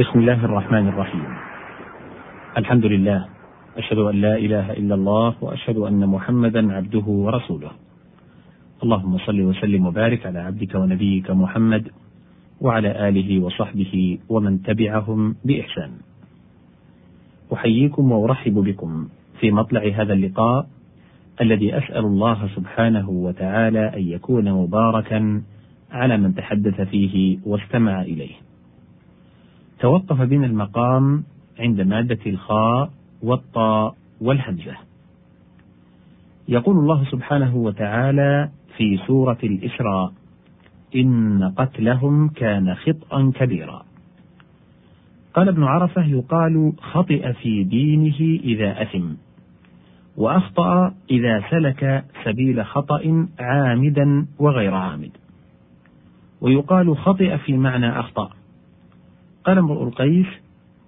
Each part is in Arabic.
بسم الله الرحمن الرحيم. الحمد لله. أشهد أن لا إله إلا الله وأشهد أن محمدا عبده ورسوله. اللهم صل وسلم وبارك على عبدك ونبيك محمد وعلى آله وصحبه ومن تبعهم بإحسان. أحييكم وأرحب بكم في مطلع هذا اللقاء الذي أسأل الله سبحانه وتعالى أن يكون مباركا على من تحدث فيه واستمع إليه. توقف بنا المقام عند مادة الخاء والطاء والهمزة. يقول الله سبحانه وتعالى في سورة الإسراء: إن قتلهم كان خطأ كبيرا. قال ابن عرفة يقال خطئ في دينه إذا أثم، وأخطأ إذا سلك سبيل خطأ عامدا وغير عامد. ويقال خطئ في معنى أخطأ، قال امرؤ القيس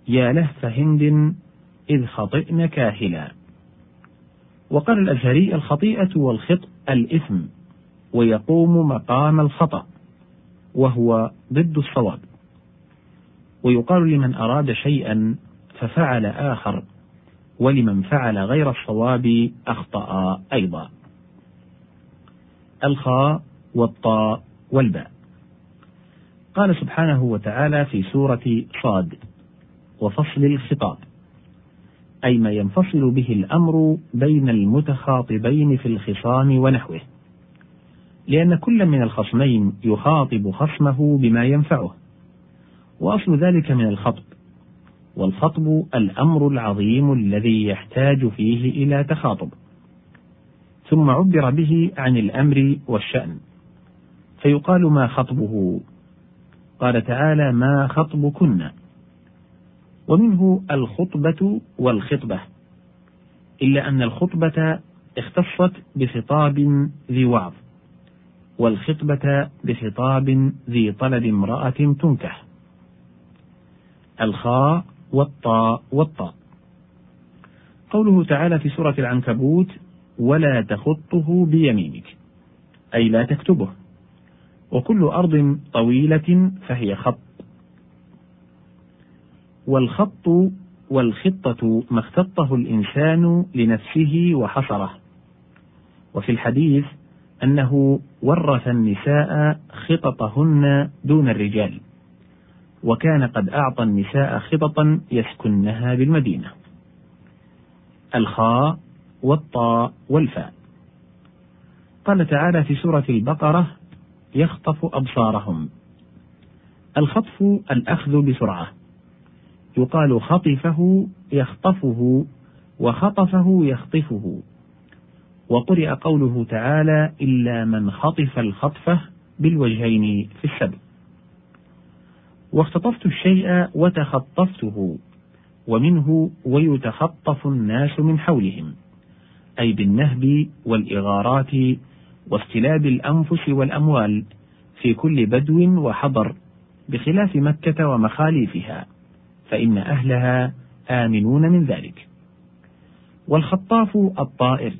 يا لهف هند إذ خطئن كاهلا وقال الأزهري الخطيئة والخطأ الإثم ويقوم مقام الخطأ وهو ضد الصواب. ويقال لمن أراد شيئا ففعل آخر ولمن فعل غير الصواب أخطأ أيضا. الخاء والطاء والباء. قال سبحانه وتعالى في سورة صاد: وفصل الخطاب، أي ما ينفصل به الأمر بين المتخاطبين في الخصام ونحوه، لأن كل من الخصمين يخاطب خصمه بما ينفعه، وأصل ذلك من الخطب، والخطب الأمر العظيم الذي يحتاج فيه إلى تخاطب، ثم عبر به عن الأمر والشأن، فيقال ما خطبه قال تعالى ما خطبكن. ومنه الخطبة والخطبة. إلا أن الخطبة اختصت بخطاب ذي وعظ والخطبة بخطاب ذي طلب امرأة تنكح. الخاء والطاء والطاء. قوله تعالى في سورة العنكبوت ولا تخطه بيمينك. أي لا تكتبه. وكل أرض طويلة فهي خط. والخط والخطة ما اختطه الإنسان لنفسه وحصره وفي الحديث أنه ورث النساء خططهن دون الرجال وكان قد أعطى النساء خططا يسكنها بالمدينة. الخاء والطاء والفاء. قال تعالى في سورة البقرة يخطف أبصارهم. الخطف الأخذ بسرعة. يقال خطفه يخطفه وخطفه يخطفه. وقرئ قوله تعالى إلا من خطف الخطفة بالوجهين في السبع واختطفت الشيء وتخطفته ومنه ويتخطف الناس من حولهم أي بالنهب والإغارات واستلاب الأنفس والأموال في كل بدو وحضر بخلاف مكة ومخاليفها فإن أهلها آمنون من ذلك. والخطاف الطائر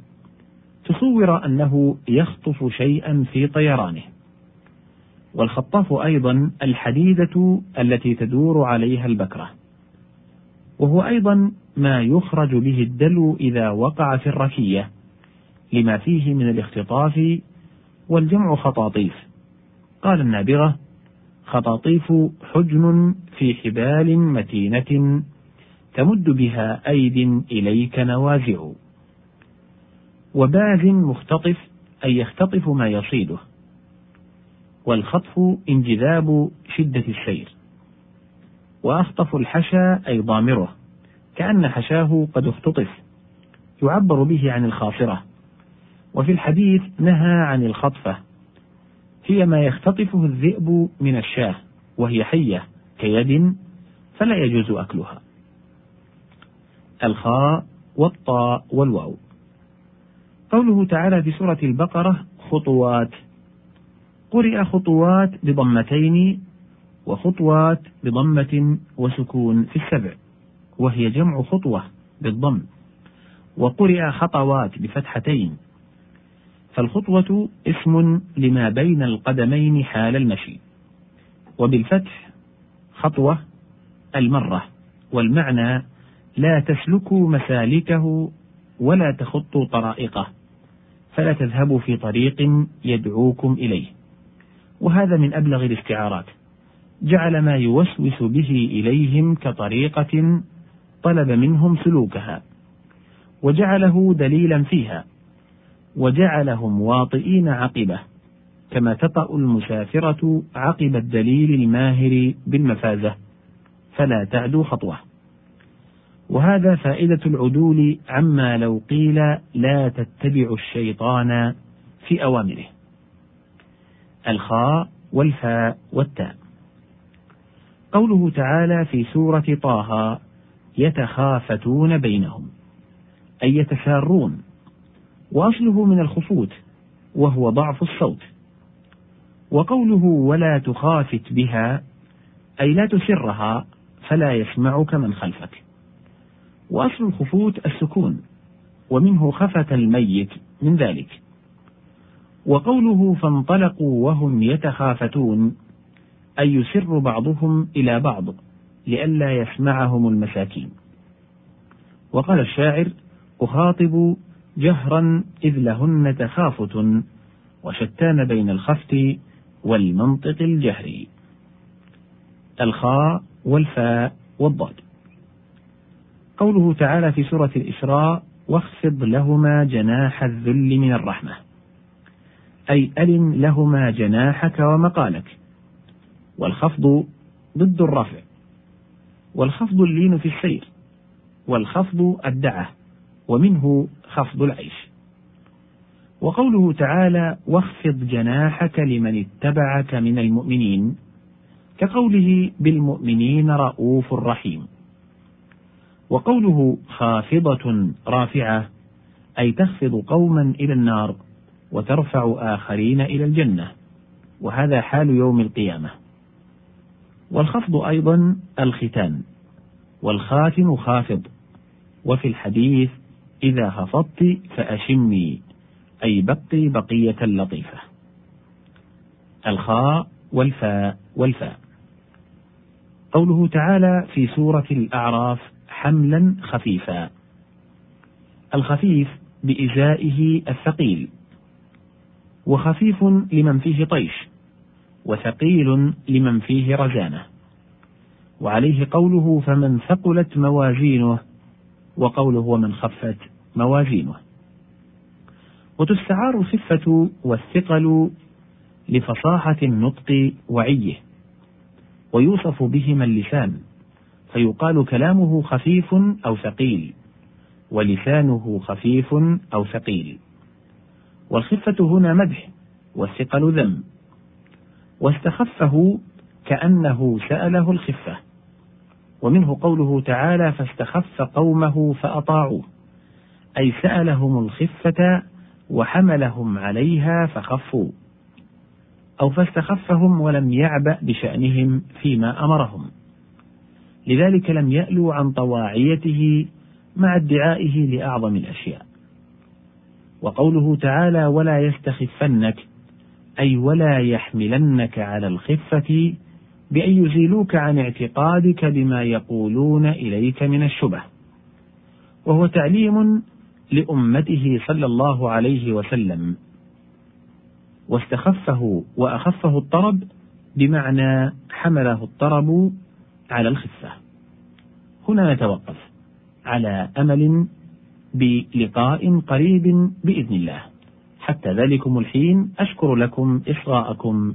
تصور أنه يخطف شيئا في طيرانه. والخطاف أيضا الحديدة التي تدور عليها البكرة. وهو أيضا ما يخرج به الدلو إذا وقع في الركية. لما فيه من الاختطاف والجمع خطاطيف. قال النابغة خطاطيف حجن في حبال متينة تمد بها أيد إليك نوازع. وباذ مختطف أي يختطف ما يصيده. والخطف انجذاب شدة السير وأخطف الحشا أي ضامره كأن حشاه قد اختطف. يعبر به عن الخاصرة. وفي الحديث نهى عن الخطفة. هي ما يختطفه الذئب من الشاة وهي حية كيد فلا يجوز أكلها. الخاء والطاء والواو. قوله تعالى في سورة البقرة خطوات. قرئ خطوات بضمتين وخطوات بضمة وسكون في السبع وهي جمع خطوة بالضم. وقرئ خطوات بفتحتين فالخطوة اسم لما بين القدمين حال المشي. وبالفتح خطوة المرة والمعنى لا تسلكوا مسالكه ولا تخطوا طرائقه فلا تذهبوا في طريق يدعوكم إليه. وهذا من أبلغ الاستعارات. جعل ما يوسوس به إليهم كطريقة طلب منهم سلوكها وجعله دليلا فيها. وجعلهم واطئين عقبه كما تطأ المسافرة عقب الدليل الماهر بالمفازة فلا تعدو خطوة. وهذا فائدة العدول عما لو قيل لا تتبع الشيطان في أوامره. الخاء والفاء والتاء. قوله تعالى في سورة طه يتخافتون بينهم أي يتسارون وأصله من الخفوت وهو ضعف الصوت. وقوله ولا تخافت بها أي لا تسرها فلا يسمعك من خلفك. وأصل الخفوت السكون ومنه خفت الميت من ذلك. وقوله فانطلقوا وهم يتخافتون أي يسر بعضهم إلى بعض لئلا يسمعهم المساكين. وقال الشاعر أخاطب جهرا إذ لهن تخافت وشتان بين الخفت والمنطق الجهري. الخاء والفاء والضاد. قوله تعالى في سورة الإسراء واخفض لهما جناح الذل من الرحمة. أي ألن لهما جناحك ومقالك. والخفض ضد الرفع. والخفض اللين في السير. والخفض الدعة. ومنه خفض العيش. وقوله تعالى واخفض جناحك لمن اتبعك من المؤمنين كقوله بالمؤمنين رؤوف رحيم وقوله خافضة رافعة أي تخفض قوما إلى النار وترفع آخرين إلى الجنة. وهذا حال يوم القيامة. والخفض أيضا الختان. والخاتم خافض. وفي الحديث إذا خفضت فأشمي أي بقي بقية لطيفة. الخاء والفاء والفاء. قوله تعالى في سورة الأعراف حملا خفيفا. الخفيف بإزائه الثقيل. وخفيف لمن فيه طيش. وثقيل لمن فيه رزانة. وعليه قوله فمن ثقلت موازينه وقوله ومن خفت موازينه. وتستعار الخفة والثقل لفصاحة النطق وعيه ويوصف بهما اللسان فيقال كلامه خفيف أو ثقيل ولسانه خفيف أو ثقيل. والخفة هنا مدح والثقل ذم واستخفه كأنه سأله الخفة. ومنه قوله تعالى فاستخف قومه فأطاعوه. أي سألهم الخفة وحملهم عليها فخفوا. أو فاستخفهم ولم يعبأ بشأنهم فيما أمرهم. لذلك لم يألوا عن طواعيته مع ادعائه لأعظم الأشياء. وقوله تعالى ولا يستخفنك أي ولا يحملنك على الخفة بأن يزيلوك عن اعتقادك بما يقولون إليك من الشبه. وهو تعليم لأمته صلى الله عليه وسلم. واستخفه وأخفه الطرب بمعنى حمله الطرب على الخفة. هنا نتوقف على أمل بلقاء قريب بإذن الله. حتى ذلكم الحين أشكر لكم إصغاءكم